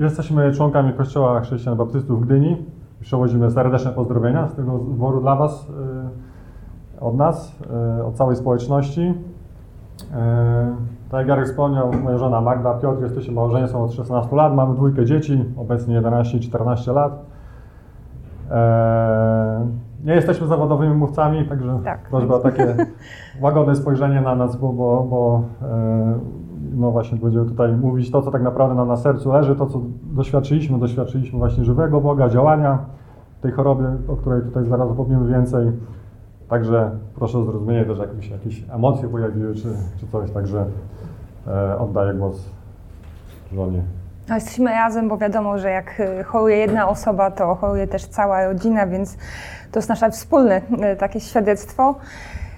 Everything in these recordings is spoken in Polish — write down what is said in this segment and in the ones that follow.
Jesteśmy członkami Kościoła Chrześcijan Baptystów w Gdyni. Przewozimy serdeczne pozdrowienia z tego zboru dla Was, y, od nas, y, od całej społeczności. Y, tak jak Jarek wspomniał, moja żona Magda, Piotr, jesteśmy małżeństwem od 16 lat, mamy dwójkę dzieci, obecnie 11 i 14 lat. Nie jesteśmy zawodowymi mówcami, także tak. prośba o takie łagodne spojrzenie na nas, bo, bo, bo no właśnie będziemy tutaj mówić to, co tak naprawdę nam na sercu leży, to, co doświadczyliśmy, doświadczyliśmy właśnie żywego Boga, działania tej chorobie, o której tutaj zaraz opowiemy więcej. Także proszę o zrozumienie też, jakieś, jakieś emocje pojawiły, czy, czy coś, także e, oddaję głos żonie. No, jesteśmy razem, bo wiadomo, że jak e, choruje jedna osoba, to choruje też cała rodzina, więc to jest nasze wspólne e, takie świadectwo.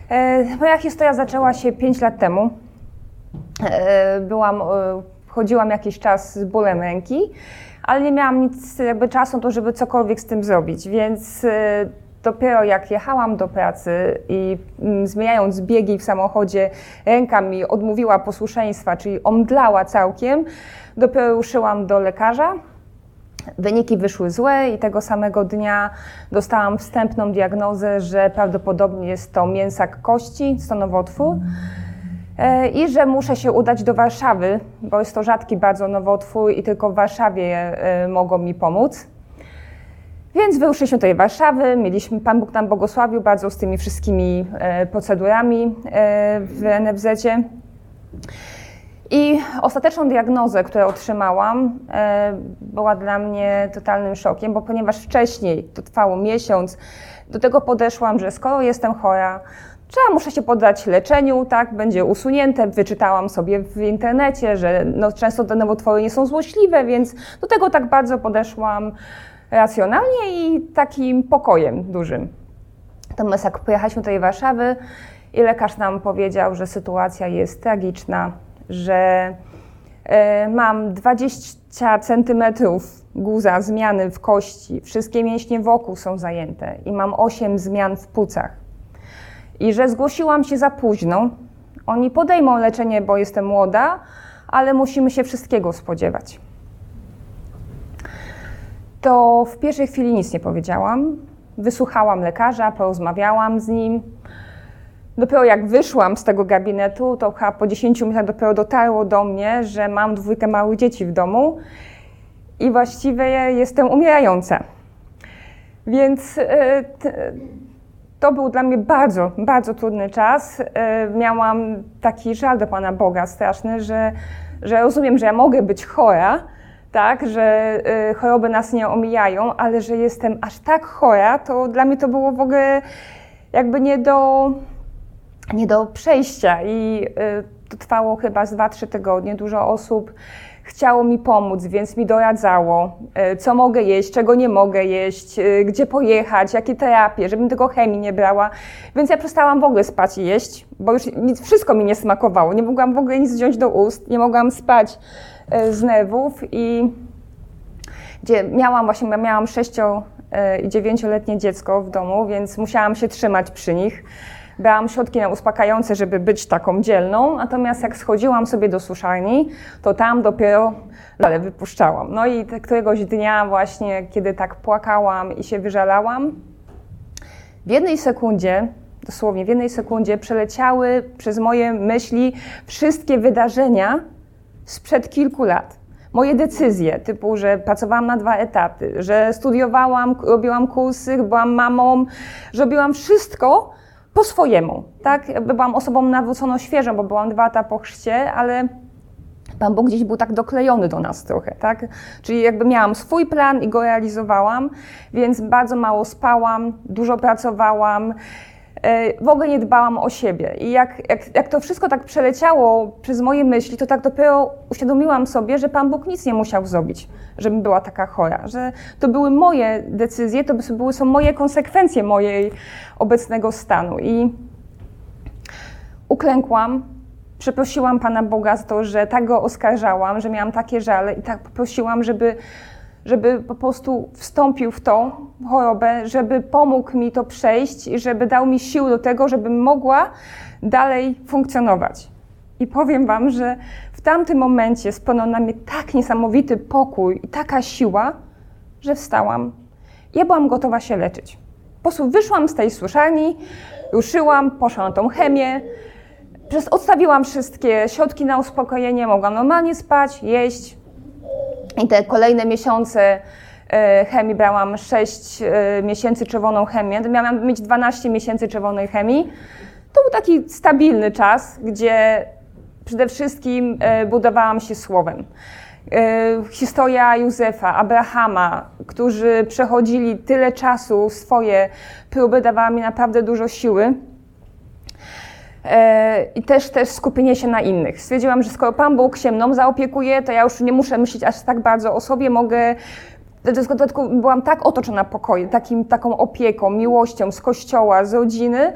E, moja historia zaczęła się 5 lat temu. E, byłam, e, chodziłam jakiś czas z bólem ręki, ale nie miałam nic jakby czasu to, żeby cokolwiek z tym zrobić, więc e, dopiero jak jechałam do pracy i mm, zmieniając biegi w samochodzie, ręka mi odmówiła posłuszeństwa, czyli omdlała całkiem, dopiero ruszyłam do lekarza. Wyniki wyszły złe i tego samego dnia dostałam wstępną diagnozę, że prawdopodobnie jest to mięsak kości, stonowotwór. E, i że muszę się udać do Warszawy, bo jest to rzadki bardzo nowotwór i tylko w Warszawie e, mogą mi pomóc. Więc wyruszyliśmy do Warszawy, mieliśmy, Pan Bóg nam błogosławił bardzo z tymi wszystkimi e, procedurami w NFZ-zie. I ostateczną diagnozę, którą otrzymałam, była dla mnie totalnym szokiem, bo ponieważ wcześniej, to trwało miesiąc, do tego podeszłam, że skoro jestem chora, Trzeba, muszę się poddać leczeniu, tak, będzie usunięte. Wyczytałam sobie w internecie, że no, często te nowotwory nie są złośliwe, więc do tego tak bardzo podeszłam racjonalnie i takim pokojem dużym. Natomiast jak pojechaliśmy do tej Warszawy i lekarz nam powiedział, że sytuacja jest tragiczna, że y, mam 20 centymetrów guza, zmiany w kości, wszystkie mięśnie wokół są zajęte i mam 8 zmian w płucach i że zgłosiłam się za późno. Oni podejmą leczenie, bo jestem młoda, ale musimy się wszystkiego spodziewać. To w pierwszej chwili nic nie powiedziałam. Wysłuchałam lekarza, porozmawiałam z nim. Dopiero jak wyszłam z tego gabinetu, to chyba po 10 minutach dopiero dotarło do mnie, że mam dwójkę małych dzieci w domu i właściwie jestem umierająca. Więc e, to był dla mnie bardzo, bardzo trudny czas. E, miałam taki żal do Pana Boga straszny, że, że rozumiem, że ja mogę być chora, tak, że e, choroby nas nie omijają, ale że jestem aż tak chora, to dla mnie to było w ogóle jakby nie do, nie do przejścia i e, to trwało chyba z 2-3 tygodnie. Dużo osób chciało mi pomóc, więc mi doradzało, e, co mogę jeść, czego nie mogę jeść, e, gdzie pojechać, jakie terapie, żebym tylko chemii nie brała. Więc ja przestałam w ogóle spać i jeść, bo już nic, wszystko mi nie smakowało. Nie mogłam w ogóle nic wziąć do ust, nie mogłam spać e, z nerwów i gdzie miałam właśnie, miałam 6 i 9-letnie dziecko w domu, więc musiałam się trzymać przy nich brałam środki na uspokajające, żeby być taką dzielną, natomiast jak schodziłam sobie do suszarni, to tam dopiero ale wypuszczałam. No i któregoś dnia właśnie, kiedy tak płakałam i się wyżalałam, w jednej sekundzie, dosłownie w jednej sekundzie przeleciały przez moje myśli wszystkie wydarzenia sprzed kilku lat moje decyzje, typu, że pracowałam na dwa etaty, że studiowałam, robiłam kursy, byłam mamą, robiłam wszystko, po swojemu, tak? Byłam osobą nawróconą świeżą, bo byłam dwa lata po chrzcie, ale Pan Bóg gdzieś był tak doklejony do nas trochę, tak? Czyli jakby miałam swój plan i go realizowałam, więc bardzo mało spałam, dużo pracowałam, w ogóle nie dbałam o siebie. I jak, jak, jak to wszystko tak przeleciało przez moje myśli, to tak dopiero uświadomiłam sobie, że Pan Bóg nic nie musiał zrobić, żebym była taka chora, że to były moje decyzje, to były, są moje konsekwencje mojej obecnego stanu. I uklękłam, przeprosiłam Pana Boga za to, że tak go oskarżałam, że miałam takie żale i tak poprosiłam, żeby żeby po prostu wstąpił w tą chorobę, żeby pomógł mi to przejść i żeby dał mi sił do tego, żebym mogła dalej funkcjonować. I powiem Wam, że w tamtym momencie spłynął na mnie tak niesamowity pokój i taka siła, że wstałam. Ja byłam gotowa się leczyć. Po prostu wyszłam z tej suszarni, ruszyłam, poszłam na tą chemię, przez, odstawiłam wszystkie środki na uspokojenie, mogłam normalnie spać, jeść. I te kolejne miesiące e, chemii brałam 6 e, miesięcy czerwoną chemię. Miałam mieć 12 miesięcy czerwonej chemii. To był taki stabilny czas, gdzie przede wszystkim e, budowałam się słowem. Historia Józefa, Abrahama, którzy przechodzili tyle czasu, swoje próby, dawała mi naprawdę dużo siły. E, i też, też skupienie się na innych. Stwierdziłam, że skoro Pan Bóg się mną zaopiekuje, to ja już nie muszę myśleć aż tak bardzo o sobie, mogę w dodatku byłam tak otoczona pokojem, takim, taką opieką, miłością z kościoła, z rodziny,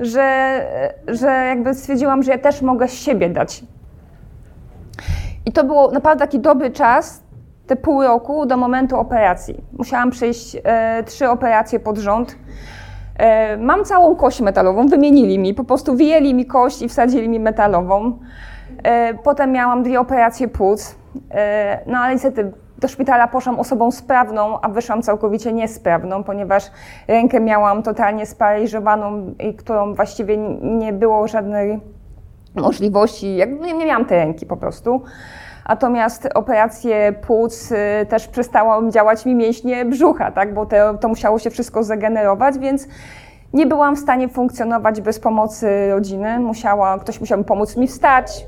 że, że jakby stwierdziłam, że ja też mogę siebie dać. I to było naprawdę taki dobry czas, te pół roku do momentu operacji. Musiałam przejść e, trzy operacje pod rząd. E, mam całą kość metalową, wymienili mi, po prostu wyjęli mi kość i wsadzili mi metalową. E, potem miałam dwie operacje płuc, e, no ale niestety do szpitala poszłam osobą sprawną, a wyszłam całkowicie niesprawną, ponieważ rękę miałam totalnie sparaliżowaną, i którą właściwie nie było żadnej możliwości, nie miałam tej ręki po prostu. Natomiast operacje płuc y, też przestało działać mi mięśnie brzucha, tak? bo te, to musiało się wszystko zagenerować, więc nie byłam w stanie funkcjonować bez pomocy rodziny. Musiała, ktoś musiał pomóc mi wstać,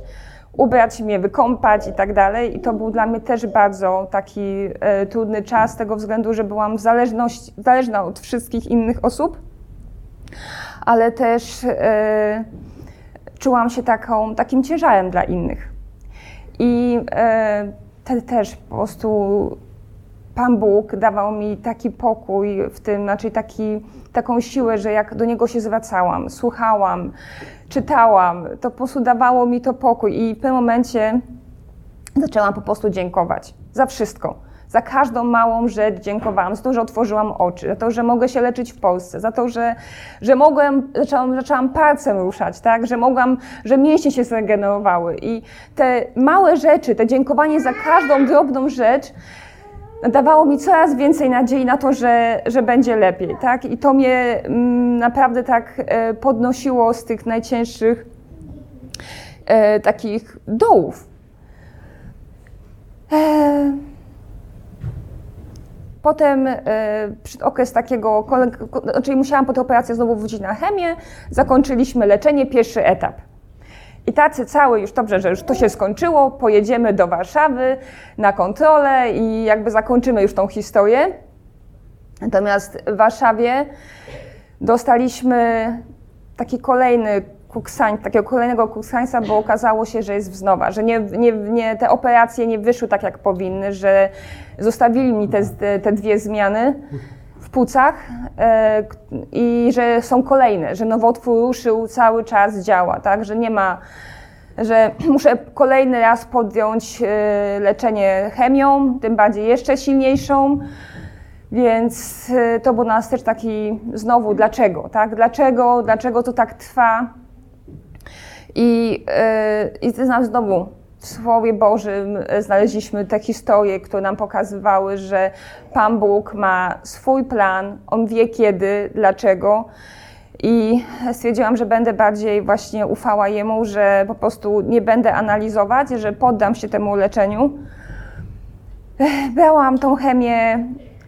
ubrać mnie, wykąpać i tak dalej. I to był dla mnie też bardzo taki e, trudny czas z tego względu, że byłam zależność, zależna od wszystkich innych osób, ale też e, czułam się taką, takim ciężarem dla innych. I e, też po prostu Pan Bóg dawał mi taki pokój w tym, znaczy taki, taką siłę, że jak do Niego się zwracałam, słuchałam, czytałam, to po prostu dawało mi to pokój i w pewnym momencie zaczęłam po prostu dziękować za wszystko. Za każdą małą rzecz dziękowałam, za to, że otworzyłam oczy, za to, że mogę się leczyć w Polsce, za to, że, że mogłem, zaczęłam, zaczęłam palcem ruszać, tak? że mogłam, że mięśnie się zregenerowały. I te małe rzeczy, te dziękowanie za każdą drobną rzecz, dawało mi coraz więcej nadziei na to, że, że będzie lepiej. Tak? I to mnie mm, naprawdę tak e, podnosiło z tych najcięższych e, takich dołów. E, Potem y, okres takiego, czyli musiałam po tej operacji znowu wrócić na chemię, zakończyliśmy leczenie, pierwszy etap. I tacy cały, już dobrze, że już to się skończyło, pojedziemy do Warszawy na kontrolę i jakby zakończymy już tą historię. Natomiast w Warszawie dostaliśmy taki kolejny kuksań, takiego kolejnego kuksańca, bo okazało się, że jest wznowa, że nie, nie, nie, te operacje nie wyszły tak, jak powinny, że zostawili mi te, te dwie zmiany w płucach e, i że są kolejne, że nowotwór ruszył, cały czas działa, tak, że nie ma, że muszę kolejny raz podjąć e, leczenie chemią, tym bardziej jeszcze silniejszą, więc e, to był nas też taki znowu dlaczego, tak? Dlaczego, dlaczego to tak trwa? I, yy, i znowu w Słowie Bożym znaleźliśmy te historie, które nam pokazywały, że Pan Bóg ma swój plan, On wie kiedy, dlaczego. I stwierdziłam, że będę bardziej właśnie ufała Jemu, że po prostu nie będę analizować, że poddam się temu leczeniu. Brałam tą chemię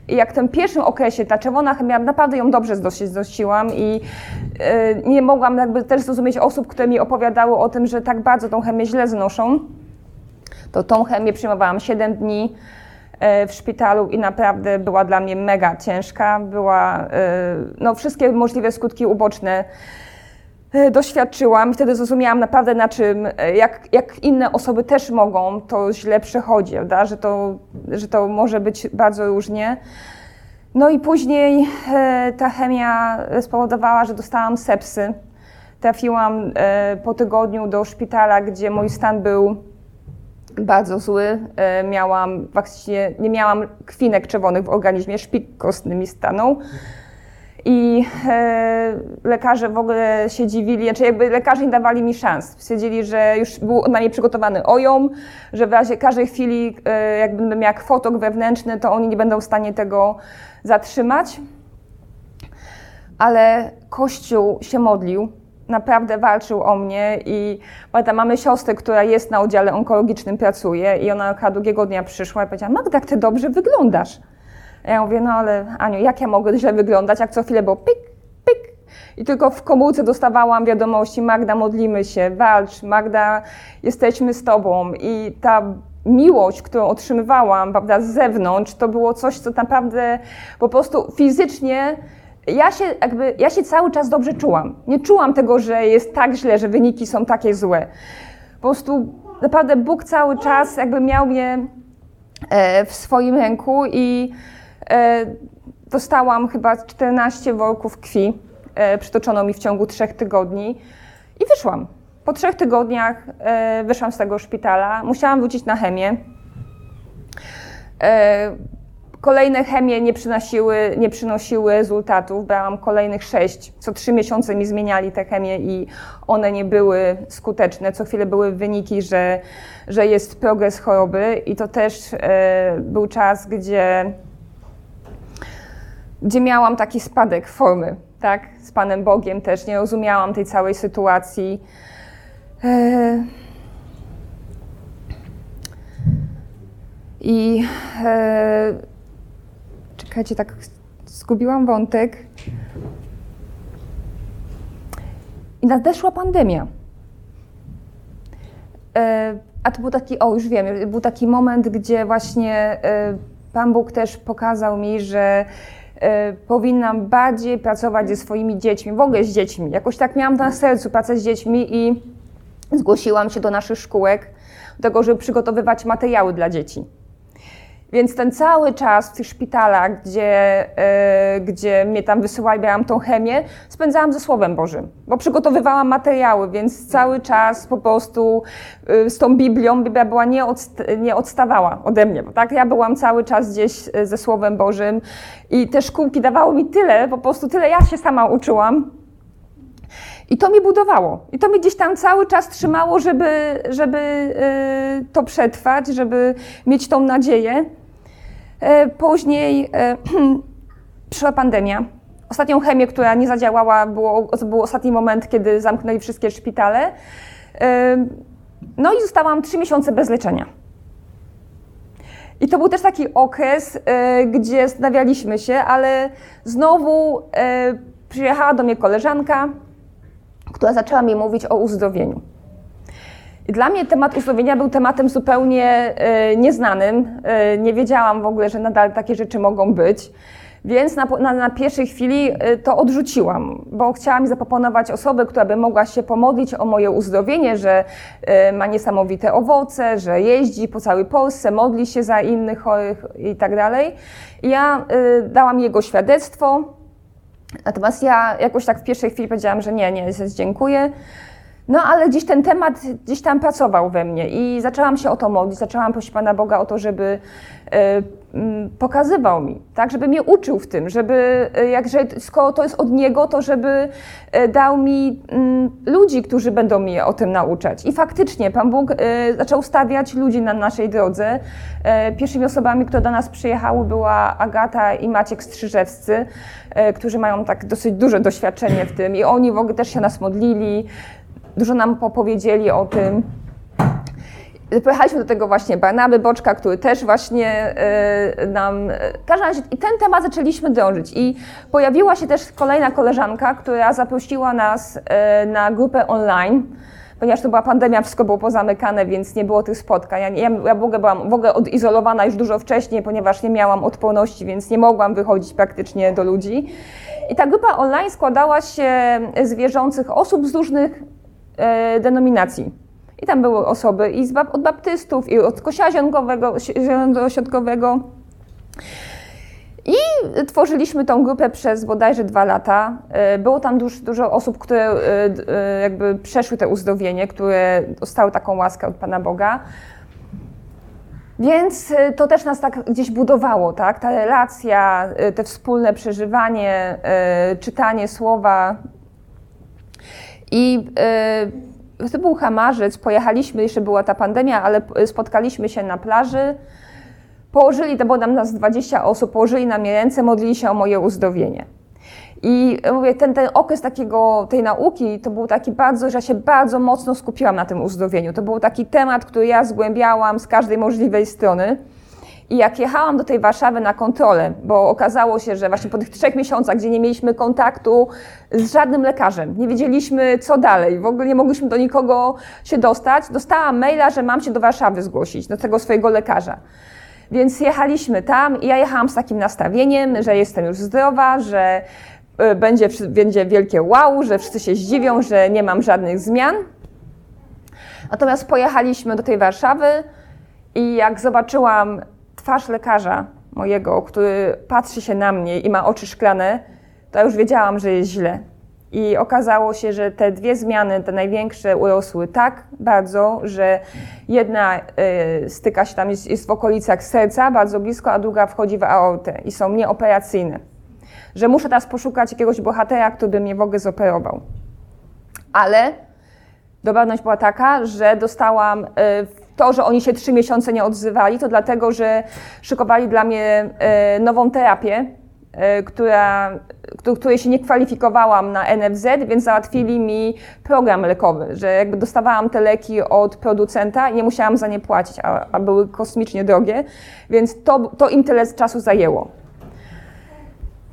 jak w tym pierwszym okresie ta czerwona chemia, naprawdę ją dobrze znosiłam i yy, nie mogłam jakby też zrozumieć osób, które mi opowiadały o tym, że tak bardzo tą chemię źle znoszą. To tą chemię przyjmowałam 7 dni e, w szpitalu i naprawdę była dla mnie mega ciężka. Była, yy, no wszystkie możliwe skutki uboczne doświadczyłam i wtedy zrozumiałam naprawdę na czym, e, jak, jak inne osoby też mogą to źle przechodzić, prawda? Że, to, że to może być bardzo różnie. No i później e, ta chemia spowodowała, że dostałam sepsy. Trafiłam e, po tygodniu do szpitala, gdzie mój stan był bardzo zły. E, miałam właściwie, nie miałam kwinek czerwonych w organizmie, szpik kostny mi stanął. I e, lekarze w ogóle się dziwili, znaczy jakby lekarze nie dawali mi szans. Stwierdzili, że już był na mnie przygotowany ojom, że w razie każdej chwili, e, jak będę miał kwotok wewnętrzny, to oni nie będą w stanie tego zatrzymać. Ale Kościół się modlił, naprawdę walczył o mnie i pamiętam, mamy siostrę, która jest na oddziale onkologicznym, pracuje i ona drugiego dnia przyszła i powiedziała, Magda, jak ty dobrze wyglądasz. Ja mówię, no ale Aniu, jak ja mogę źle wyglądać, jak co chwilę było pik, pik. I tylko w komórce dostawałam wiadomości, Magda, modlimy się, walcz, Magda, jesteśmy z Tobą. I ta miłość, którą otrzymywałam prawda, z zewnątrz, to było coś, co naprawdę po prostu fizycznie ja się, jakby, ja się cały czas dobrze czułam. Nie czułam tego, że jest tak źle, że wyniki są takie złe. Po prostu naprawdę Bóg cały czas jakby miał mnie e, w swoim ręku i dostałam chyba 14 worków krwi, e, przytoczono mi w ciągu trzech tygodni i wyszłam. Po trzech tygodniach e, wyszłam z tego szpitala, musiałam wrócić na chemię. Kolejne chemie nie przynosiły, nie przynosiły rezultatów. Brałam kolejnych sześć. Co trzy miesiące mi zmieniali te chemie i one nie były skuteczne. Co chwilę były wyniki, że, że jest progres choroby i to też był czas, gdzie gdzie miałam taki spadek formy, tak, z Panem Bogiem też, nie rozumiałam tej całej sytuacji. E, I e, czekajcie, tak zgubiłam wątek. I nadeszła pandemia. E, a to był taki, o już wiem, był taki moment, gdzie właśnie Pan Bóg też pokazał mi, że powinnam bardziej pracować ze swoimi dziećmi, w ogóle z dziećmi. Jakoś tak miałam na sercu pracę z dziećmi i zgłosiłam się do naszych szkółek, do tego, żeby przygotowywać materiały dla dzieci. Więc ten cały czas w tych szpitalach, gdzie, yy, gdzie mnie tam wysyłali, miałam tą chemię, spędzałam ze Słowem Bożym, bo przygotowywałam materiały, więc cały czas po prostu yy, z tą Biblią, Biblia była nie, odst nie odstawała ode mnie, bo tak ja byłam cały czas gdzieś e, ze Słowem Bożym i te szkółki dawały mi tyle, po prostu tyle ja się sama uczyłam, i to mi budowało. I to mi gdzieś tam cały czas trzymało, żeby, żeby to przetrwać, żeby mieć tą nadzieję. E, później e, przyszła pandemia. Ostatnią chemię, która nie zadziałała, było, to był ostatni moment, kiedy zamknęli wszystkie szpitale. E, no i zostałam trzy miesiące bez leczenia. I to był też taki okres, gdzie zastanawialiśmy się, ale znowu przyjechała do mnie koleżanka, która zaczęła mi mówić o uzdrowieniu. I dla mnie temat uzdrowienia był tematem zupełnie e, nieznanym. E, nie wiedziałam w ogóle, że nadal takie rzeczy mogą być. Więc na, na, na, pierwszej chwili e, to odrzuciłam, bo chciałam zaproponować osobę, która by mogła się pomodlić o moje uzdrowienie, że ma niesamowite owoce, że jeździ po całej Polsce, modli się za innych chorych i tak dalej. Ja dałam jego świadectwo, natomiast ja jakoś tak w pierwszej chwili powiedziałam, że nie, nie, dziękuję. No ale gdzieś ten temat gdzieś tam pracował we mnie i zaczęłam się o to modlić, zaczęłam prosić Pana Boga o to, żeby e, pokazywał mi, tak, żeby mnie uczył w tym, żeby, e, jakże, skoro to jest od Niego, to żeby e, dał mi ludzi, którzy będą mnie o tym nauczać. I faktycznie Pan Bóg zaczął stawiać ludzi na naszej drodze. Pierwszymi osobami, które do nas przyjechały, była Agata i Maciek Strzyżewscy, którzy mają tak dosyć duże doświadczenie w tym i oni w ogóle też się nas modlili, dużo nam opowiedzieli o tym. Pojechaliśmy do tego właśnie Barnaby Boczka, który też właśnie y, nam... W każdym razie i ten temat zaczęliśmy dążyć i pojawiła się też kolejna koleżanka, która zaprosiła nas y, na grupę online, ponieważ to była pandemia, wszystko było pozamykane, więc nie było tych spotkań. Ja, ja, ja w ogóle byłam w ogóle odizolowana już dużo wcześniej, ponieważ nie miałam odporności, więc nie mogłam wychodzić praktycznie do ludzi. I ta grupa online składała się z wierzących osób z różnych e, denominacji. I tam były osoby i z, od baptystów, i od kościoła zielonośrodkowego. I tworzyliśmy tą grupę przez bodajże dwa lata. E, było tam dużo, dużo osób, które e, e, jakby przeszły te uzdrowienie, które dostały taką łaskę od Pana Boga. Więc y, to też nas tak gdzieś budowało, tak? Ta relacja, y, te wspólne przeżywanie, czytanie słowa. I to był Hamarzec, pojechaliśmy, jeszcze była ta pandemia, ale spotkaliśmy się na plaży. Położyli, to było nam nas 20 osób, położyli na mnie ręce, modlili się o moje uzdrowienie. I mówię, ten, ten okres takiego, tej nauki to był taki bardzo, że ja się bardzo mocno skupiłam na tym uzdrowieniu. To był taki temat, który ja zgłębiałam z każdej możliwej strony. I jak jechałam do tej Warszawy na kontrolę, bo okazało się, że właśnie po tych trzech miesiącach, gdzie nie mieliśmy kontaktu z żadnym lekarzem, nie wiedzieliśmy co dalej, w ogóle nie mogliśmy do nikogo się dostać, dostałam maila, że mam się do Warszawy zgłosić, do tego swojego lekarza. Więc jechaliśmy tam i ja jechałam z takim nastawieniem, że jestem już zdrowa, że y, będzie, będzie wielkie wow, że wszyscy się zdziwią, że nie mam żadnych zmian. Natomiast pojechaliśmy do tej Warszawy i jak zobaczyłam twarz lekarza mojego, który patrzy się na mnie i ma oczy szklane, to już wiedziałam, że jest źle. I okazało się, że te dwie zmiany, te największe, urosły tak bardzo, że jedna y, styka się tam, jest, jest w okolicach serca, bardzo blisko, a druga wchodzi w aortę i są nieoperacyjne. Że muszę teraz poszukać jakiegoś bohatera, który by mnie w ogóle zoperował. Ale dobra była taka, że dostałam y, to, że oni się trzy miesiące nie odzywali, to dlatego, że szykowali dla mnie y, nową terapię, E, która, której się nie kwalifikowałam na NFZ, więc załatwili mi program lekowy, że jakby dostawałam te leki od producenta i nie musiałam za nie płacić, a, a były kosmicznie drogie, więc to, to im tyle czasu zajęło.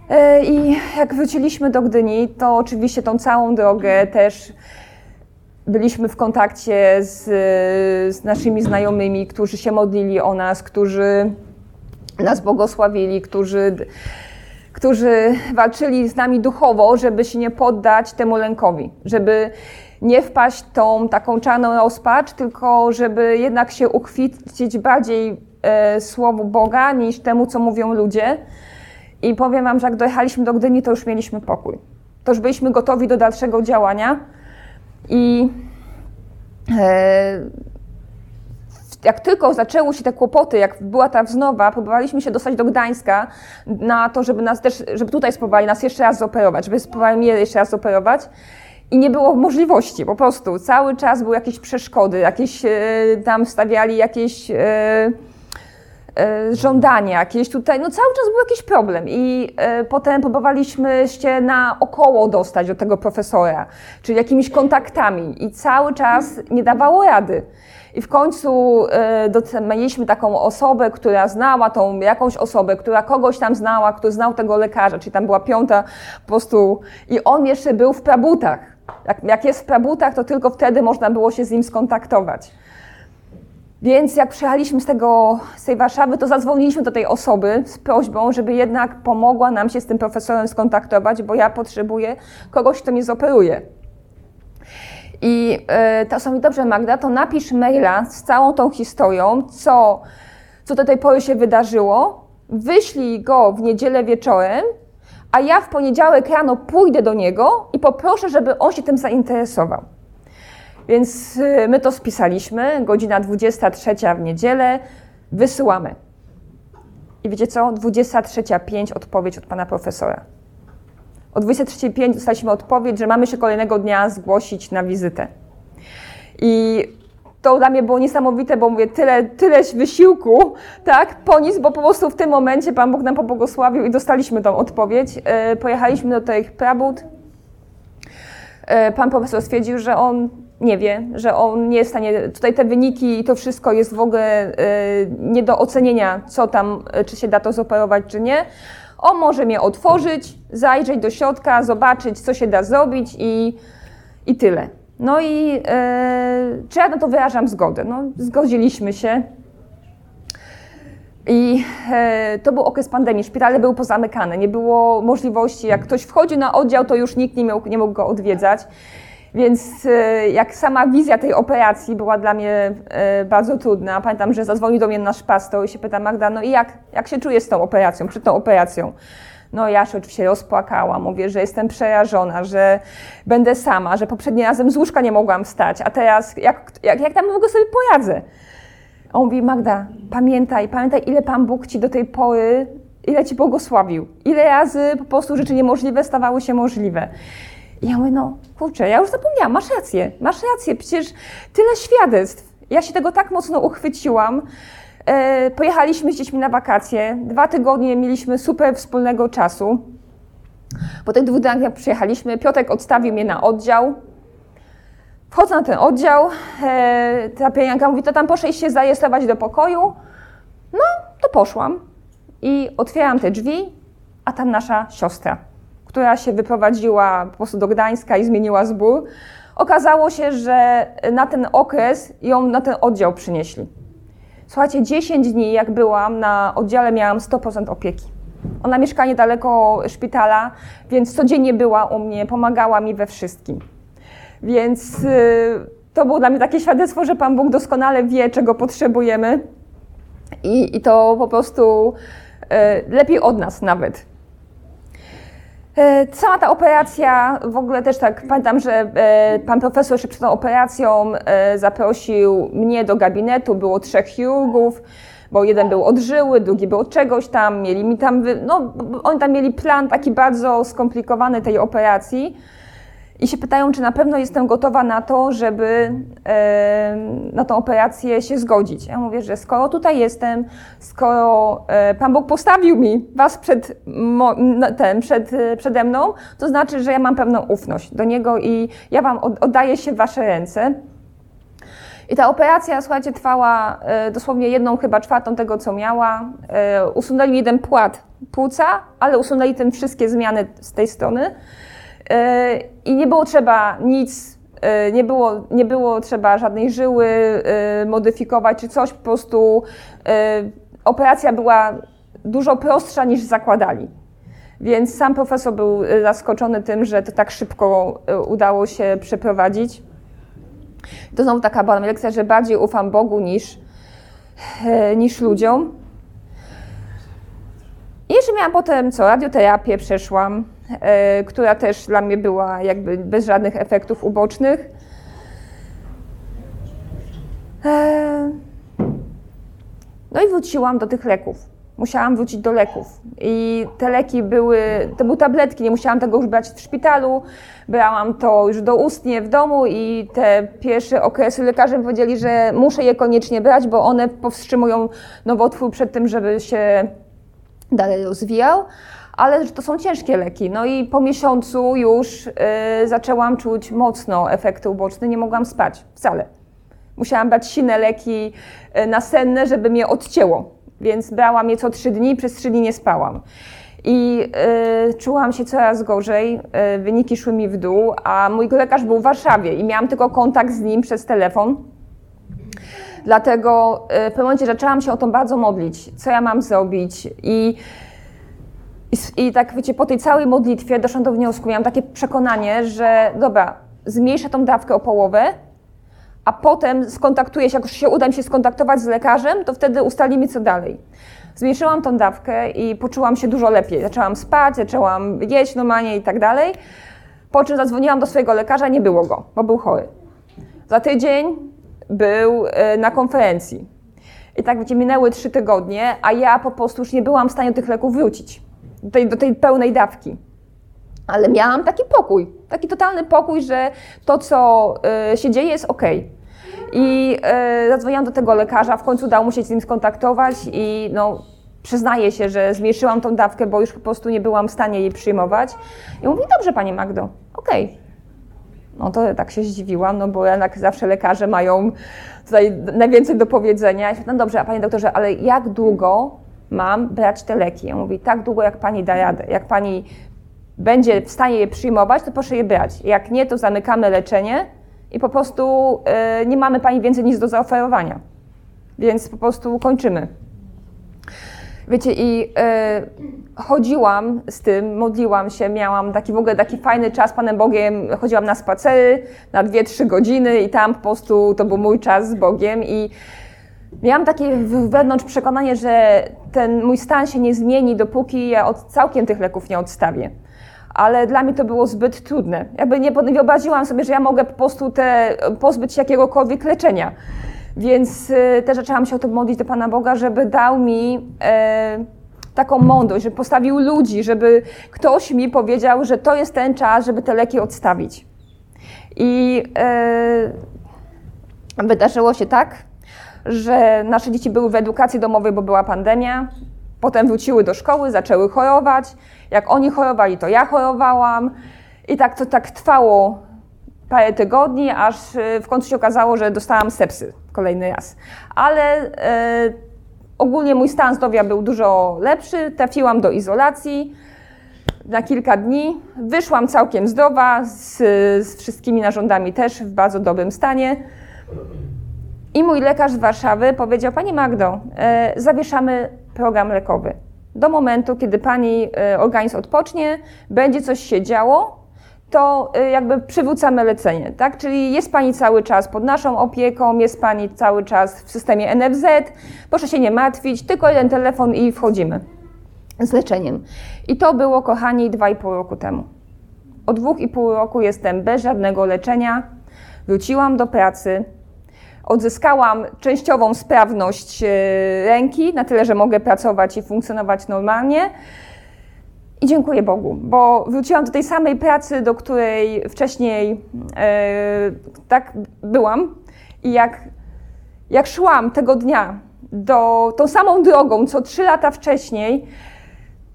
E, I jak wróciliśmy do Gdyni, to oczywiście tą całą drogę też byliśmy w kontakcie z, z naszymi znajomymi, którzy się modlili o nas, którzy nas błogosławili, którzy którzy walczyli z nami duchowo, żeby się nie poddać temu lękowi, żeby nie wpaść tą taką czarną rozpacz, tylko żeby jednak się uchwycić bardziej e, słowu Boga niż temu, co mówią ludzie. I powiem Wam, że jak dojechaliśmy do Gdyni, to już mieliśmy pokój. To już byliśmy gotowi do dalszego działania. I e, jak tylko zaczęły się te kłopoty, jak była ta wznowa, próbowaliśmy się dostać do Gdańska na to, żeby nas też, żeby tutaj spróbowali nas jeszcze raz zoperować, żeby spróbowali mnie jeszcze raz zoperować. I nie było możliwości, po prostu. Cały czas były jakieś przeszkody, jakieś e, tam stawiali jakieś e, e, żądania, jakieś tutaj, no cały czas był jakiś problem. I e, potem próbowaliśmy się na około dostać do tego profesora, czyli jakimiś kontaktami. I cały czas nie dawało rady. I w końcu y, mieliśmy taką osobę, która znała tą jakąś osobę, która kogoś tam znała, kto znał tego lekarza, czyli tam była piąta po prostu. I on jeszcze był w prabutach. Jak, jak jest w prabutach, to tylko wtedy można było się z nim skontaktować. Więc jak przyjechaliśmy z, tego, z tej Warszawy, to zadzwoniliśmy do tej osoby z prośbą, żeby jednak pomogła nam się z tym profesorem skontaktować, bo ja potrzebuję kogoś, kto mnie zoperuje. I y, to są mi dobrze, Magda, to napisz maila z całą tą historią, co, co do tej pory się wydarzyło, wyślij go w niedzielę wieczorem, a ja w poniedziałek rano pójdę do niego i poproszę, żeby on się tym zainteresował. Więc y, my to spisaliśmy, godzina 23 w niedzielę, wysyłamy. I wiecie co? 23.05 odpowiedź od pana profesora. O 23.05 dostaliśmy odpowiedź, że mamy się kolejnego dnia zgłosić na wizytę. I to dla mnie było niesamowite, bo mówię, tyle, tyle wysiłku, tak, po nic, bo po prostu w tym momencie Pan Bóg nam pobłogosławił i dostaliśmy tą odpowiedź. E, pojechaliśmy do tych prabód. E, pan profesor stwierdził, że on nie wie, że on nie jest w stanie, tutaj te wyniki i to wszystko jest w ogóle e, nie do ocenienia, co tam, czy się da to zoperować, czy nie on może mnie otworzyć, zajrzeć do środka, zobaczyć, co się da zrobić i, i tyle. No i e, czy ja na to wyrażam zgodę? No, zgodziliśmy się. I e, to był okres pandemii, szpitale były pozamykane, nie było możliwości, jak ktoś wchodził na oddział, to już nikt nie, miał, nie mógł go odwiedzać. Więc e, jak sama wizja tej operacji była dla mnie e, bardzo trudna. Pamiętam, że zadzwonił do mnie nasz pastor i się pyta Magda, no i jak, jak się czujesz z tą operacją, przed tą operacją? No ja się oczywiście rozpłakałam, mówię, że jestem przerażona, że będę sama, że poprzednim razem z łóżka nie mogłam wstać, a teraz jak, jak, jak tam ogóle sobie poradzę? On mówi, Magda, pamiętaj, pamiętaj, ile Pan Bóg Ci do tej pory, ile Ci błogosławił. Ile razy po prostu rzeczy niemożliwe stawały się możliwe. I ja mówię, no kurczę, ja już zapomniałam, masz rację, masz rację, przecież tyle świadectw. Ja się tego tak mocno uchwyciłam. E, pojechaliśmy z dziećmi na wakacje, dwa tygodnie mieliśmy super wspólnego czasu. Po tych dwóch dniach przyjechaliśmy, Piotrek odstawił mnie na oddział. Wchodzę na ten oddział, e, ta pielęgniarka mówi, to tam poszłeś się zarejestrować do pokoju. No, to poszłam i otwieram te drzwi, a tam nasza siostra, która się wyprowadziła po prostu do Gdańska i zmieniła zbór. Okazało się, że na ten okres ją na ten oddział przynieśli. Słuchajcie, 10 dni jak byłam na oddziale, miałam 100% opieki. Ona mieszka niedaleko szpitala, więc codziennie była u mnie, pomagała mi we wszystkim. Więc y, to było dla mnie takie świadectwo, że Pan Bóg doskonale wie, czego potrzebujemy i, i to po prostu y, lepiej od nas nawet. Y, cała ta operacja, w ogóle też tak pamiętam, że pan profesor jeszcze przed tą operacją zaprosił mnie do gabinetu, było trzech chirurgów, bo jeden był odżyły, drugi był od czegoś tam, mieli mi tam, no oni tam mieli plan taki bardzo skomplikowany tej operacji i się pytają, czy na pewno jestem gotowa na to, żeby e, na tą operację się zgodzić. Ja mówię, że skoro tutaj jestem, skoro e, Pan Bóg postawił mi Was przed, mo, ten, przed, przede mną, to znaczy, że ja mam pewną ufność do Niego i ja Wam oddaję się w Wasze ręce. I ta operacja, słuchajcie, trwała e, dosłownie jedną, chyba czwartą tego, co miała. E, usunęli jeden płat płuca, ale usunęli tym wszystkie zmiany z tej strony. E, I nie było trzeba nic, nie było, nie było trzeba żadnej żyły modyfikować czy coś, po prostu operacja była dużo prostsza niż zakładali. Więc sam profesor był zaskoczony tym, że to tak szybko udało się przeprowadzić. To znowu taka była lekcja, że bardziej ufam Bogu niż, e, niż ludziom. I jeszcze miałam potem co, radioterapię przeszłam, e, która też dla mnie była jakby bez żadnych efektów ubocznych. E, no i wróciłam do tych leków musiałam wrócić do leków. I te leki były, to były tabletki, nie musiałam tego już brać w szpitalu, brałam to już doustnie w domu i te pierwsze okresy lekarze powiedzieli, że muszę je koniecznie brać, bo one powstrzymują nowotwór przed tym, żeby się dalej rozwijał. Ale to są ciężkie leki. No i po miesiącu już y, zaczęłam czuć mocno efekty uboczne, nie mogłam spać wcale. Musiałam brać silne leki y, nasenne, żeby mnie odcięło więc brałam je co trzy dni, przez trzy dni nie spałam. I y, czułam się coraz gorzej, y, wyniki szły mi w dół, a mój lekarz był w Warszawie i miałam tylko kontakt z nim przez telefon. Dlatego y, w pewnym momencie zaczęłam się o to bardzo modlić, co ja mam zrobić. I, i, I tak wiecie, po tej całej modlitwie doszłam do wniosku, miałam takie przekonanie, że dobra, zmniejszę tą dawkę o połowę, a potem skontaktuję się, jak już się uda mi się skontaktować z lekarzem, to wtedy ustalimy co dalej. Zmniejszyłam tą dawkę i poczułam się dużo lepiej. Zaczęłam spać, zaczęłam jeść normalnie i tak dalej. Po czym zadzwoniłam do swojego lekarza, nie było go, bo był chory. Za tydzień był e, na konferencji. I tak wiecie, minęły trzy tygodnie, a ja po prostu już nie byłam w stanie tych leków wrócić, tej, do tej pełnej dawki. Ale miałam taki pokój, taki totalny pokój, że to, co y, się dzieje, jest ok. I y, zadzwoniłam do tego lekarza, w końcu udało mu się z nim skontaktować i no, przyznaję się, że zmniejszyłam tą dawkę, bo już po prostu nie byłam w stanie jej przyjmować. I mówi, dobrze Pani Magdo, okej. No to tak się zdziwiłam, no bo jednak zawsze lekarze mają tutaj najwięcej do powiedzenia. no dobrze, a Panie doktorze, ale jak długo mam brać te leki? Ja mówi, tak długo jak Pani da radę. Jak Pani będzie w stanie je przyjmować, to proszę je brać. Jak nie, to zamykamy leczenie i po prostu y, nie mamy Pani więcej nic do zaoferowania. Więc po prostu kończymy. Wiecie, i y, chodziłam z tym, modliłam się, miałam taki w ogóle taki fajny czas z Panem Bogiem, chodziłam na spacery na 2-3 godziny i tam po prostu to był mój czas z Bogiem i miałam takie wewnątrz przekonanie, że ten mój stan się nie zmieni, dopóki ja od całkiem tych leków nie odstawię ale dla mnie to było zbyt trudne. Jakby nie wyobraziłam sobie, że ja mogę po prostu te, pozbyć się jakiegokolwiek leczenia. Więc y, też zaczęłam się o to modlić do Pana Boga, żeby dał mi e, taką mądrość, żeby postawił ludzi, żeby ktoś mi powiedział, że to jest ten czas, żeby te leki odstawić. I e, wydarzyło się tak, że nasze dzieci były w edukacji domowej, bo była pandemia. Potem wróciły do szkoły, zaczęły chorować. Jak oni chorowali, to ja chorowałam. I tak to tak trwało parę tygodni, aż e, w końcu się okazało, że dostałam sepsy kolejny raz. Ale e, ogólnie mój stan zdrowia był dużo lepszy. Trafiłam do izolacji na kilka dni. Wyszłam całkiem zdrowa, z, z wszystkimi narządami też w bardzo dobrym stanie. I mój lekarz z Warszawy powiedział: Pani Magdo, e, zawieszamy program lekowy. Do momentu, kiedy pani e, organizm odpocznie, będzie coś się działo, to e, jakby przywrócamy lecenie, tak? Czyli jest Pani cały czas pod naszą opieką, jest Pani cały czas w systemie NFZ, proszę się nie martwić, tylko jeden telefon i wchodzimy z leczeniem. I to było, kochani, dwa i pół roku temu. Od dwóch i pół roku jestem bez żadnego leczenia, wróciłam do pracy, odzyskałam częściową sprawność e, ręki, na tyle, że mogę pracować i funkcjonować normalnie. I dziękuję Bogu, bo wróciłam do tej samej pracy, do której wcześniej e, tak byłam. I jak, jak szłam tego dnia do, tą samą drogą, co trzy lata wcześniej,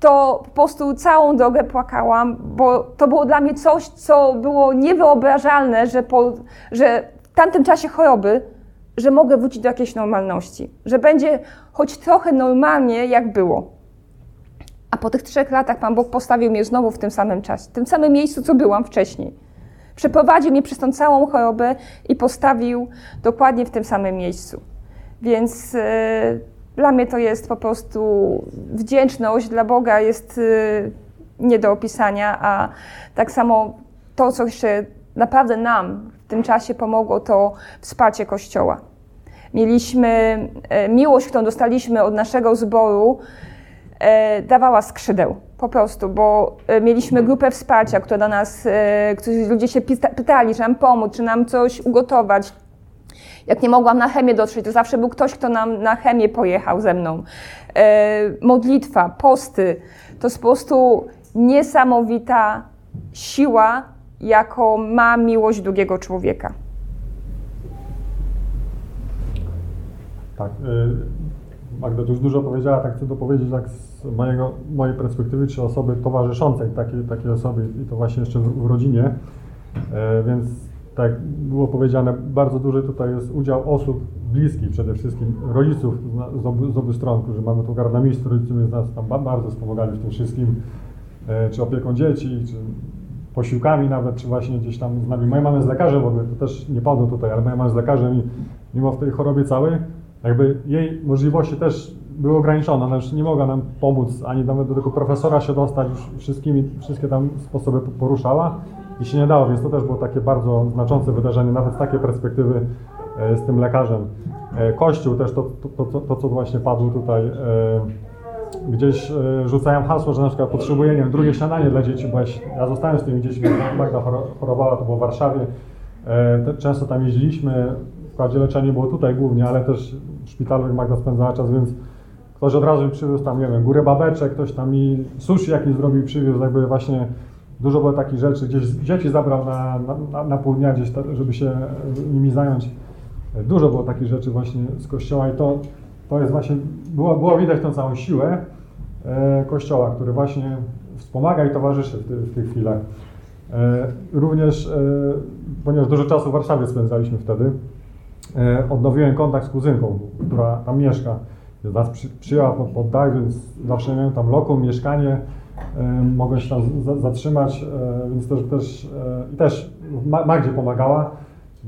to po prostu całą drogę płakałam, bo to było dla mnie coś, co było niewyobrażalne, że, po, że w tamtym czasie choroby, że mogę wrócić do jakiejś normalności, że będzie choć trochę normalnie, jak było. A po tych trzech latach Pan Bóg postawił mnie znowu w tym samym czasie, w tym samym miejscu, co byłam wcześniej. Przeprowadził mnie przez tą całą chorobę i postawił dokładnie w tym samym miejscu. Więc yy, dla mnie to jest po prostu wdzięczność dla Boga jest yy, nie do opisania, a tak samo to, co jeszcze naprawdę nam w tym czasie pomogło, to wsparcie Kościoła. Mieliśmy yy, miłość, którą dostaliśmy od naszego zboru, E, dawała skrzydeł. Po prostu, bo e, mieliśmy grupę wsparcia, która do nas, e, którzy ludzie się pytali, czy nam pomóc, czy nam coś ugotować. Jak nie mogłam na chemię dotrzeć, to zawsze był ktoś, kto nam na chemię pojechał ze mną. Modlitwa, posty, to jest po prostu niesamowita siła, jaką ma miłość drugiego człowieka. Tak. Magda już dużo powiedziała, tak chcę dopowiedzieć tak z mojego, mojej perspektywy, czy osoby towarzyszącej takiej, takiej osoby i to właśnie jeszcze w, w rodzinie. E, więc tak było powiedziane, bardzo duży tutaj jest udział osób bliskich, przede wszystkim rodziców z obu, z obu stron, którzy mamy tu garda miejsc, rodziców nas tam bardzo wspomagali w tym wszystkim, e, czy opieką dzieci, czy posiłkami nawet, czy właśnie gdzieś tam z nami. Moja mama jest lekarzem w ogóle, to też nie padło tutaj, ale moja mama jest lekarzem i mimo w tej chorobie całej, jakby jej możliwości też były ograniczone, ona już nie mogła nam pomóc, ani nawet do tego profesora się dostać, już wszystkimi, wszystkie tam sposoby poruszała i się nie dało, więc to też było takie bardzo znaczące wydarzenie, nawet z takiej perspektywy e, z tym lekarzem. E, Kościół też, to, to, to, to co właśnie padło tutaj, e, gdzieś rzucałem hasło, że na przykład potrzebuję, nie wiem, drugie śniadanie dla dzieci, bo ja zostałem z tymi dziećmi, Magda chorowała, to było w Warszawie, często tam jeździliśmy, wprawdzie leczenie było tutaj głównie, ale też w szpitalu Magda spędzała czas, więc ktoś od razu mi przywiózł tam, nie wiem, górę babeczek, ktoś tam mi sushi jakiś zrobił, przywiózł, jakby właśnie dużo było takich rzeczy, gdzieś dzieci zabrał na, na, na pół dnia gdzieś, żeby się nimi zająć. Dużo było takich rzeczy właśnie z kościoła i to, to jest właśnie, było, było widać tą całą siłę e, kościoła, który właśnie wspomaga i towarzyszy w, ty, w tych chwilach. E, również, e, ponieważ dużo czasu w Warszawie spędzaliśmy wtedy, odnowiłem kontakt z kuzynką, która tam mieszka. Nas przy, przyjęła pod, pod dach, więc zawsze miałem tam lokum, mieszkanie, mogłem się tam zatrzymać, więc też, też, i też Magdzie pomagała.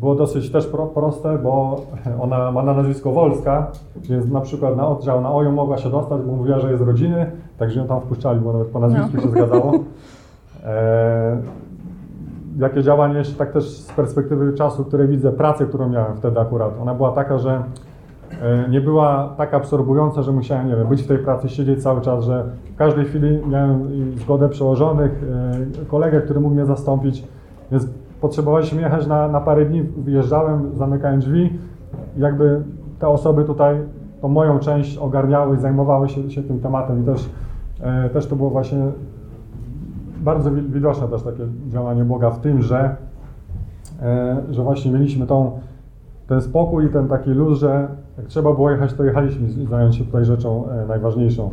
Było dosyć też pro, proste, bo ona ma na nazwisko Wolska, więc na przykład na oddział na OJO mogła się dostać, bo mówiła, że jest rodziny, także ją tam wpuszczali, bo nawet po nazwisku no. się zgadzało. E, jakie działanie jeszcze tak też z perspektywy czasu, które widzę, pracę, którą miałem wtedy akurat, ona była taka, że e, nie była tak absorbująca, że musiałem, nie wiem, być w tej pracy, siedzieć cały czas, że w każdej chwili miałem zgodę przełożonych, e, kolegę, który mógł mnie zastąpić, więc potrzebowaliśmy jechać na, na parę dni, wyjeżdżałem, zamykałem drzwi, jakby te osoby tutaj tą moją część ogarniały, zajmowały się, się tym tematem i też, e, też to było właśnie bardzo widoczne też takie działanie Boga w tym, że, e, że właśnie mieliśmy tą, ten spokój i ten taki luz, że jak trzeba było jechać, to jechaliśmy zająć się tutaj rzeczą e, najważniejszą.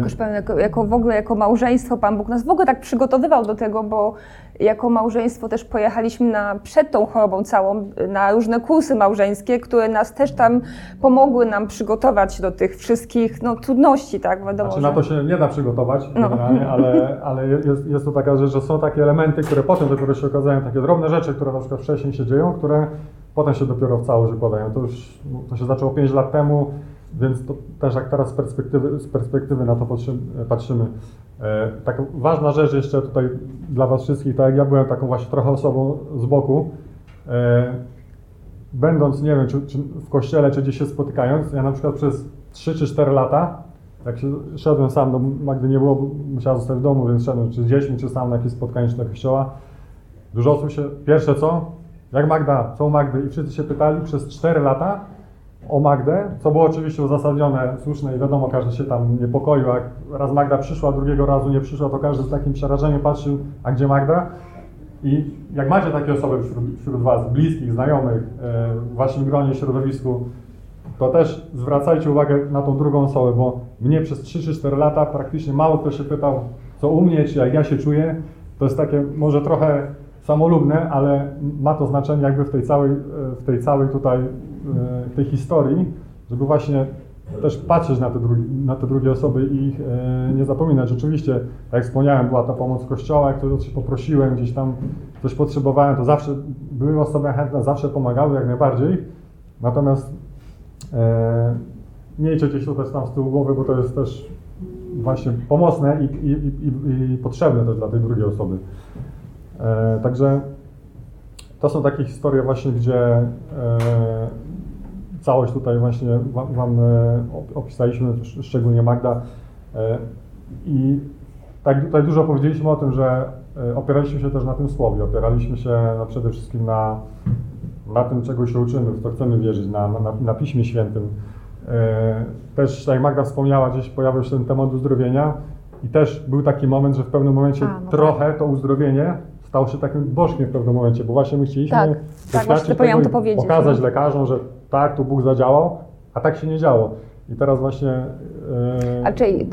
Otóż Pan, jako, jako w ogóle jako małżeństwo, Pan Bóg nas w ogóle tak przygotowywał do tego, bo jako małżeństwo też pojechaliśmy na, przed tą chorobą całą na różne kursy małżeńskie, które nas też tam pomogły nam przygotować do tych wszystkich no, trudności, tak? Wiadomo, znaczy, że... na to się nie da przygotować no. generalnie, ale, ale jest, jest to taka rzecz, że są takie elementy, które potem dopiero się okazają, takie drobne rzeczy, które na przykład wcześniej się dzieją, które potem się dopiero w całość wykładają. To już to się zaczęło 5 lat temu, więc to też jak teraz z perspektywy, z perspektywy na to patrzymy. E, tak ważna rzecz jeszcze tutaj dla Was wszystkich, tak jak ja byłem taką właśnie trochę osobą z boku, e, będąc, nie wiem, czy, czy, w kościele, czy gdzieś się spotykając, ja na przykład przez 3 czy 4 lata, jak się szedłem sam do Magdy nie było, musiała zostać w domu, więc szedłem czy z dziećmi, czy sam na jakieś spotkanie, czy do kościoła, dużo osób się, pierwsze co, jak Magda, co Magdy? I wszyscy się pytali przez 4 lata, o Magdę, co było oczywiście uzasadnione, słuszne i wiadomo, każdy się tam niepokoił. Jak raz Magda przyszła, drugiego razu nie przyszła, to każdy z takim przerażeniem patrzył, a gdzie Magda? I jak macie takie osoby wśród, wśród Was, bliskich, znajomych, e, w Waszym gronie, środowisku, to też zwracajcie uwagę na tą drugą osobę, bo mnie przez 3 czy 4 lata praktycznie mało kto się pytał, co u mnie, czy jak ja się czuję. To jest takie może trochę samolubne, ale ma to znaczenie jakby w tej całej, e, w tej całej tutaj E, tej historii, żeby właśnie też patrzeć na te, drugi, na te drugie osoby i ich e, nie zapominać. Rzeczywiście, tak jak wspomniałem, była ta pomoc kościoła, jak ktoś się poprosiłem, gdzieś tam coś potrzebowałem, to zawsze były osoby chętne, zawsze pomagały jak najbardziej. Natomiast e, miejcie gdzieś to też tam z tyłu głowy, bo to jest też właśnie pomocne i, i, i, i potrzebne też dla tej drugiej osoby. E, także to są takie historie właśnie, gdzie e, całość tutaj właśnie Wam e, opisaliśmy, szczególnie Magda. I tak tutaj dużo powiedzieliśmy o tym, że opieraliśmy się też na tym słowie, opieraliśmy się no przede wszystkim na, na tym, czego się uczymy, w co chcemy wierzyć, na, na, na Piśmie Świętym. Też, tak jak Magda wspomniała, gdzieś pojawił się ten temat uzdrowienia i też był taki moment, że w pewnym momencie A, no trochę tak. to uzdrowienie stało się takim bożkiem w pewnym momencie, bo właśnie my chcieliśmy tak, tak, właśnie to powiedzieć, pokazać no. lekarzom, że tak, tu Bóg zadziałał, a tak się nie działo. I teraz właśnie. Yy... A czyli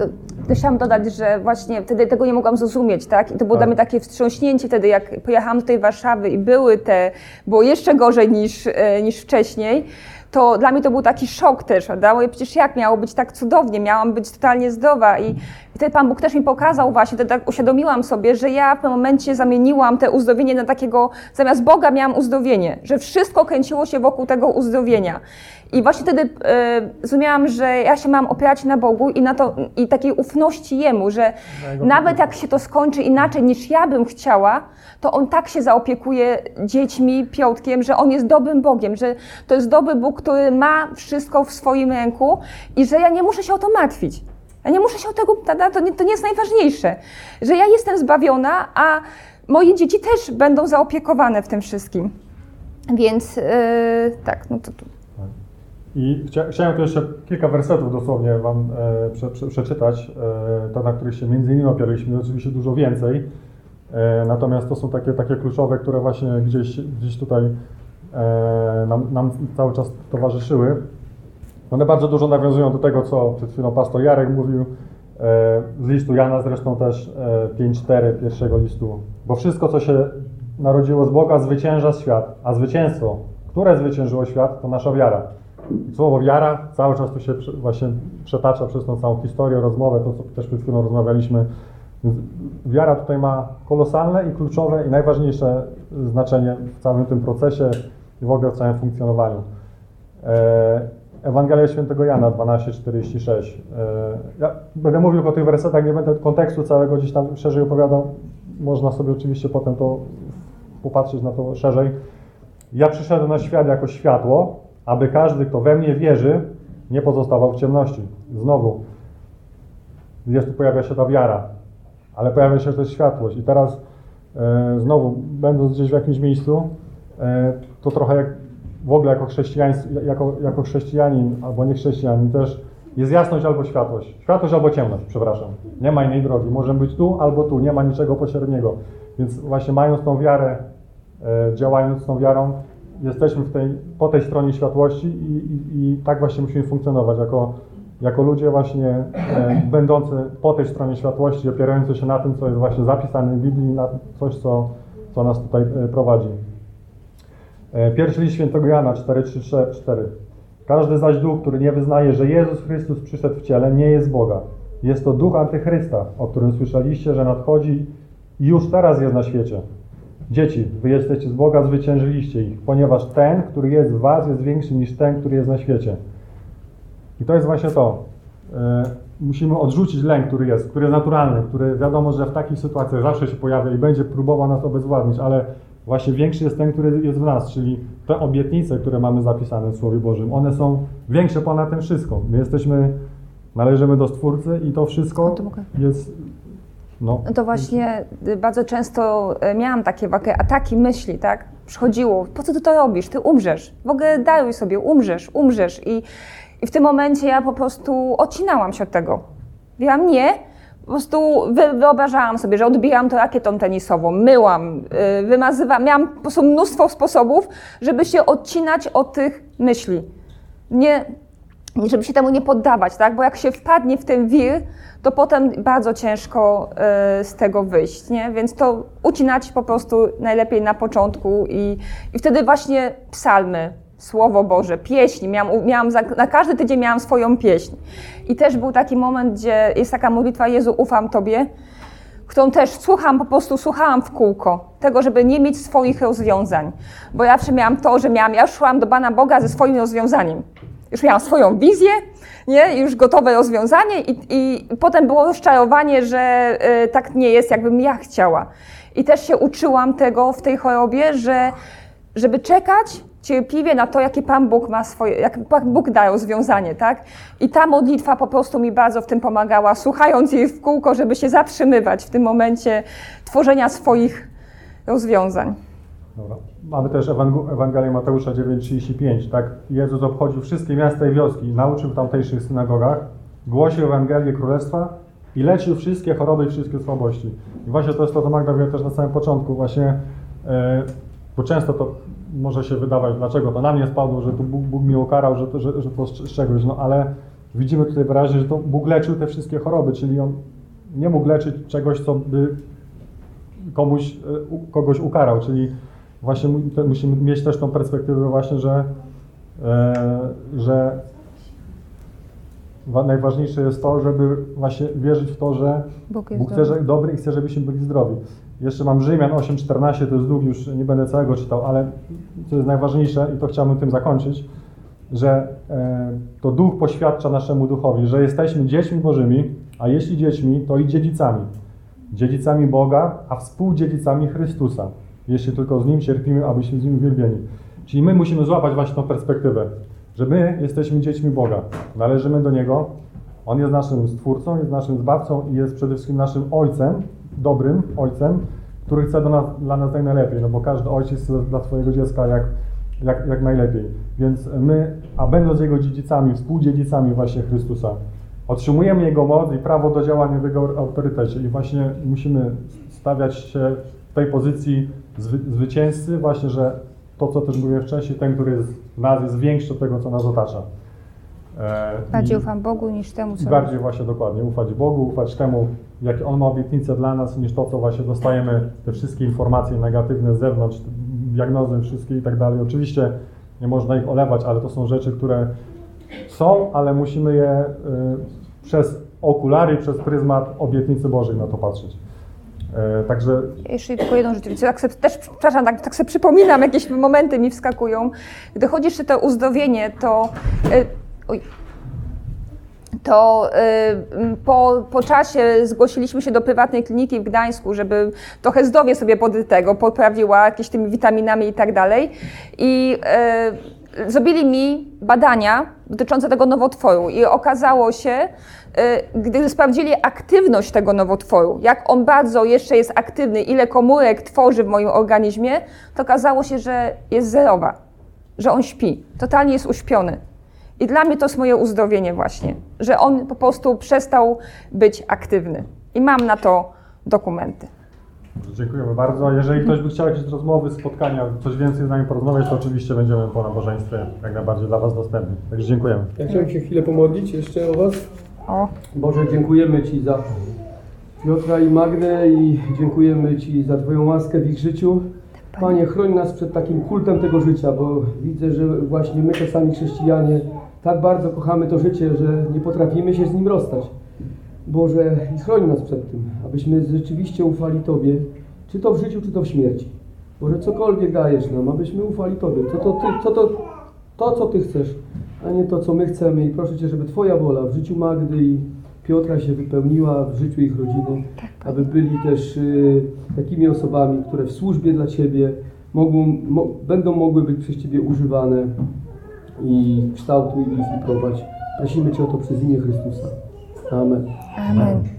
chciałam dodać, że właśnie wtedy tego nie mogłam zrozumieć, tak? I to było tak. dla mnie takie wstrząśnięcie wtedy, jak pojechałam do tej Warszawy i były te, było jeszcze gorzej niż, yy, niż wcześniej to dla mnie to był taki szok też, prawda? Bo przecież jak miało być tak cudownie, miałam być totalnie zdrowa i wtedy Pan Bóg też mi pokazał właśnie, wtedy tak uświadomiłam sobie, że ja w tym momencie zamieniłam te uzdrowienie na takiego, zamiast Boga miałam uzdrowienie, że wszystko kręciło się wokół tego uzdrowienia. I właśnie wtedy y, zrozumiałam, że ja się mam opierać na Bogu i na to, i takiej ufności Jemu, że nawet jak się to skończy inaczej niż ja bym chciała, to On tak się zaopiekuje dziećmi, Piotkiem, że On jest dobrym Bogiem, że to jest dobry Bóg, który ma wszystko w swoim ręku i że ja nie muszę się o to martwić. Ja nie muszę się o tego, to nie, to nie jest najważniejsze, że ja jestem zbawiona, a moje dzieci też będą zaopiekowane w tym wszystkim. Więc yy, tak, no to tu. I chcia, chciałem tu jeszcze kilka wersetów dosłownie Wam e, prze, prze, przeczytać, e, to na których się między innymi opieraliśmy, oczywiście dużo więcej, e, natomiast to są takie, takie kluczowe, które właśnie gdzieś, gdzieś tutaj e, nam, nam, cały czas towarzyszyły. One bardzo dużo nawiązują do tego, co przed chwilą pastor Jarek mówił, e, z listu Jana zresztą też 5.4 e, pierwszego listu, bo wszystko, co się narodziło z Boga, zwycięża świat, a zwycięstwo, które zwyciężyło świat, to nasza wiara. Słowo wiara cały czas tu się właśnie przetacza przez tą całą historię, rozmowę, to co też przed chwilą rozmawialiśmy. Wiara tutaj ma kolosalne i kluczowe i najważniejsze znaczenie w całym tym procesie i w ogóle w całym funkcjonowaniu. E, Ewangelia Świętego Jana 12:46. E, ja będę mówił o tych wersetach, nie będę kontekstu całego gdzieś tam szerzej opowiadał. Można sobie oczywiście potem to popatrzeć na to szerzej. Ja przyszedłem na świat jako światło, aby każdy, kto we mnie wierzy, nie pozostawał w ciemności. Znowu, jest tu pojawia się ta wiara, ale pojawia się też światłość. I teraz e, znowu, będąc gdzieś w jakimś miejscu, e, to trochę jak w ogóle jako, jako, jako chrześcijanin albo nie chrześcijanin też jest jasność albo światłość. Światłość albo ciemność, przepraszam. Nie ma innej drogi. Możemy być tu albo tu, nie ma niczego pośredniego. Więc właśnie mając tą wiarę, e, działając tą wiarą, jesteśmy w tej, po tej stronie światłości i, i, i tak właśnie musimy funkcjonować jako, jako ludzie właśnie e, będący po tej stronie światłości, opierający się na tym, co jest właśnie zapisane w Biblii, na coś, co, co nas tutaj e, prowadzi. E, pierwszy list świętego Jana 4:3-4. Każdy zaś duch, który nie wyznaje, że Jezus Chrystus przyszedł w ciele, nie jest Boga. Jest to duch antychrysta, o którym słyszeliście, że nadchodzi i już teraz jest na świecie. Dzieci, wy jesteście z Boga, zwyciężyliście ich, ponieważ ten, który jest w was, jest większy niż ten, który jest na świecie. I to jest właśnie to. E, musimy odrzucić lęk, który jest, który jest naturalny, który wiadomo, że w takich sytuacjach zawsze się pojawia i będzie próbował nas obezwładnić, ale właśnie większy jest ten, który jest w nas, czyli te obietnice, które mamy zapisane w Słowie Bożym, one są większe ponad tym wszystko. My jesteśmy, należymy do Stwórcy i to wszystko jest no. To właśnie bardzo często y, miałam takie ataki myśli, tak? Przychodziło, po co ty to robisz? Ty umrzesz. W ogóle daruj sobie, umrzesz, umrzesz. I, i w tym momencie ja po prostu odcinałam się od tego. Mówiłam nie, po prostu wyobrażałam sobie, że odbijam to rakietą tenisową, myłam, y, wymazywałam, miałam po prostu mnóstwo sposobów, żeby się odcinać od tych myśli. Nie, żeby się temu nie poddawać, tak? Bo jak się wpadnie w ten wir, to potem bardzo ciężko y, z tego wyjść, nie? Więc to ucinać po prostu najlepiej na początku i, i wtedy właśnie psalmy, Słowo Boże, pieśni. Miałam, miałam za, na każdy tydzień miałam swoją pieśń. I też był taki moment, gdzie jest taka modlitwa Jezu, ufam Tobie, którą też słucham, po prostu słuchałam w kółko, tego, żeby nie mieć swoich rozwiązań. Bo ja zawsze miałam to, że miałam, ja szłam do Pana Boga ze swoim rozwiązaniem. Już miałam swoją wizję, nie? już gotowe rozwiązanie i, i potem było rozczarowanie, że y, tak nie jest, jakbym ja chciała. I też się uczyłam tego w tej chorobie, że żeby czekać cierpliwie na to, jakie Pan Bóg ma swoje, jak Pan Bóg da rozwiązanie, tak? I ta modlitwa po prostu mi bardzo w tym pomagała, słuchając jej w kółko, żeby się zatrzymywać w tym momencie tworzenia swoich rozwiązań. Dobra. Mamy też Ewangelię Mateusza 9,35, tak? Jezus obchodził wszystkie miasta i wioski, nauczył w tamtejszych synagogach, głosił Ewangelię Królestwa i leczył wszystkie choroby i wszystkie słabości. I właśnie to jest to, co Magda mówiła też na samym początku, właśnie, e, bo często to może się wydawać, dlaczego to na mnie spadło, że to Bóg, Bóg mnie ukarał, że to, że, że to z czegoś, no ale widzimy tutaj wyraźnie, że to Bóg leczył te wszystkie choroby, czyli On nie mógł leczyć czegoś, co by komuś, e, kogoś ukarał, czyli właśnie musimy mieć też tą perspektywę właśnie, że, e, że najważniejsze jest to, żeby właśnie wierzyć w to, że Bóg, Bóg chce, że dobry i chce, żebyśmy byli zdrowi. Jeszcze mam Rzymian 8,14, to jest długi, już nie będę całego czytał, ale co jest najważniejsze i to chciałbym tym zakończyć, że e, to Duch poświadcza naszemu Duchowi, że jesteśmy dziećmi Bożymi, a jeśli dziećmi, to i dziedzicami. Dziedzicami Boga, a współdziedzicami Chrystusa. Jeśli tylko z Nim cierpimy, abyśmy z Nim uwielbieni. Czyli my musimy złapać właśnie tą perspektywę, że my jesteśmy dziećmi Boga. Należymy do Niego. On jest naszym Stwórcą, jest naszym Zbawcą i jest przede wszystkim naszym Ojcem, dobrym ojcem, który chce do nas, dla nas jak najlepiej, no bo każdy ojciec chce dla swojego dziecka jak, jak, jak najlepiej. Więc my, a będąc Jego dziedzicami, współdziedzicami właśnie Chrystusa, otrzymujemy Jego moc i prawo do działania w Jego autorytecie i właśnie musimy stawiać się w tej pozycji zwy, zwycięzcy, właśnie, że to, co też mówiłem wcześniej, ten, który jest w nas, jest większy od tego, co nas otacza. E, bardziej ufam Bogu niż temu, co... Bardziej właśnie dokładnie, ufać Bogu, ufać temu, jakie On ma obietnice dla nas, niż to, co właśnie dostajemy, te wszystkie informacje negatywne z zewnątrz, diagnozy wszystkie i tak dalej. Oczywiście nie można ich olewać, ale to są rzeczy, które są, ale musimy je y, przez okulary, przez pryzmat obietnicy Bożej na to patrzeć. E, także... Jeszcze tylko jedną rzecz, tak też, przepraszam, tak, tak sobie przypominam, jakieś momenty mi wskakują. Gdy chodzi jeszcze to uzdrowienie, to... Y, oj, to y, po, po czasie zgłosiliśmy się do prywatnej kliniki w Gdańsku, żeby trochę zdrowie sobie pod tego poprawiła, jakieś tymi witaminami i tak dalej. I y, zrobili mi badania dotyczące tego nowotworu i okazało się, y, gdy sprawdzili aktywność tego nowotworu, jak on bardzo jeszcze jest aktywny, ile komórek tworzy w moim organizmie, to okazało się, że jest zerowa że on śpi, totalnie jest uśpiony. I dla mnie to jest moje uzdrowienie właśnie, że on po prostu przestał być aktywny. I mam na to dokumenty. Dziękujemy bardzo. Jeżeli ktoś by chciał jakieś rozmowy, spotkania, coś więcej z nami porozmawiać, to oczywiście będziemy po nabożeństwie jak najbardziej dla Was dostępni. Także dziękujemy. Ja chciałem się chwilę pomodlić jeszcze o Was. O, Boże, dziękujemy Ci za Piotra i Magdę i dziękujemy Ci za Twoją łaskę w ich życiu. Panie, chroń nas przed takim kultem tego życia, bo widzę, że właśnie my czasami chrześcijanie tak bardzo kochamy to życie, że nie potrafimy się z nim rozstać. Boże, i chroń nas przed tym, abyśmy rzeczywiście ufali Tobie, czy to w życiu, czy to w śmierci. Boże, cokolwiek dajesz nam, abyśmy ufali Tobie. Co to, ty, co to, to, co Ty chcesz, a nie to, co my chcemy. I proszę Cię, żeby Twoja wola w życiu Magdy i Piotra się wypełniła, w życiu ich rodziny, aby byli też y, takimi osobami, które w służbie dla Ciebie mogą, mo, będą mogły być przez Ciebie używane i kształtuj i prowadź. Prosimy Cię o to przez imię Chrystusa. Amen. amen.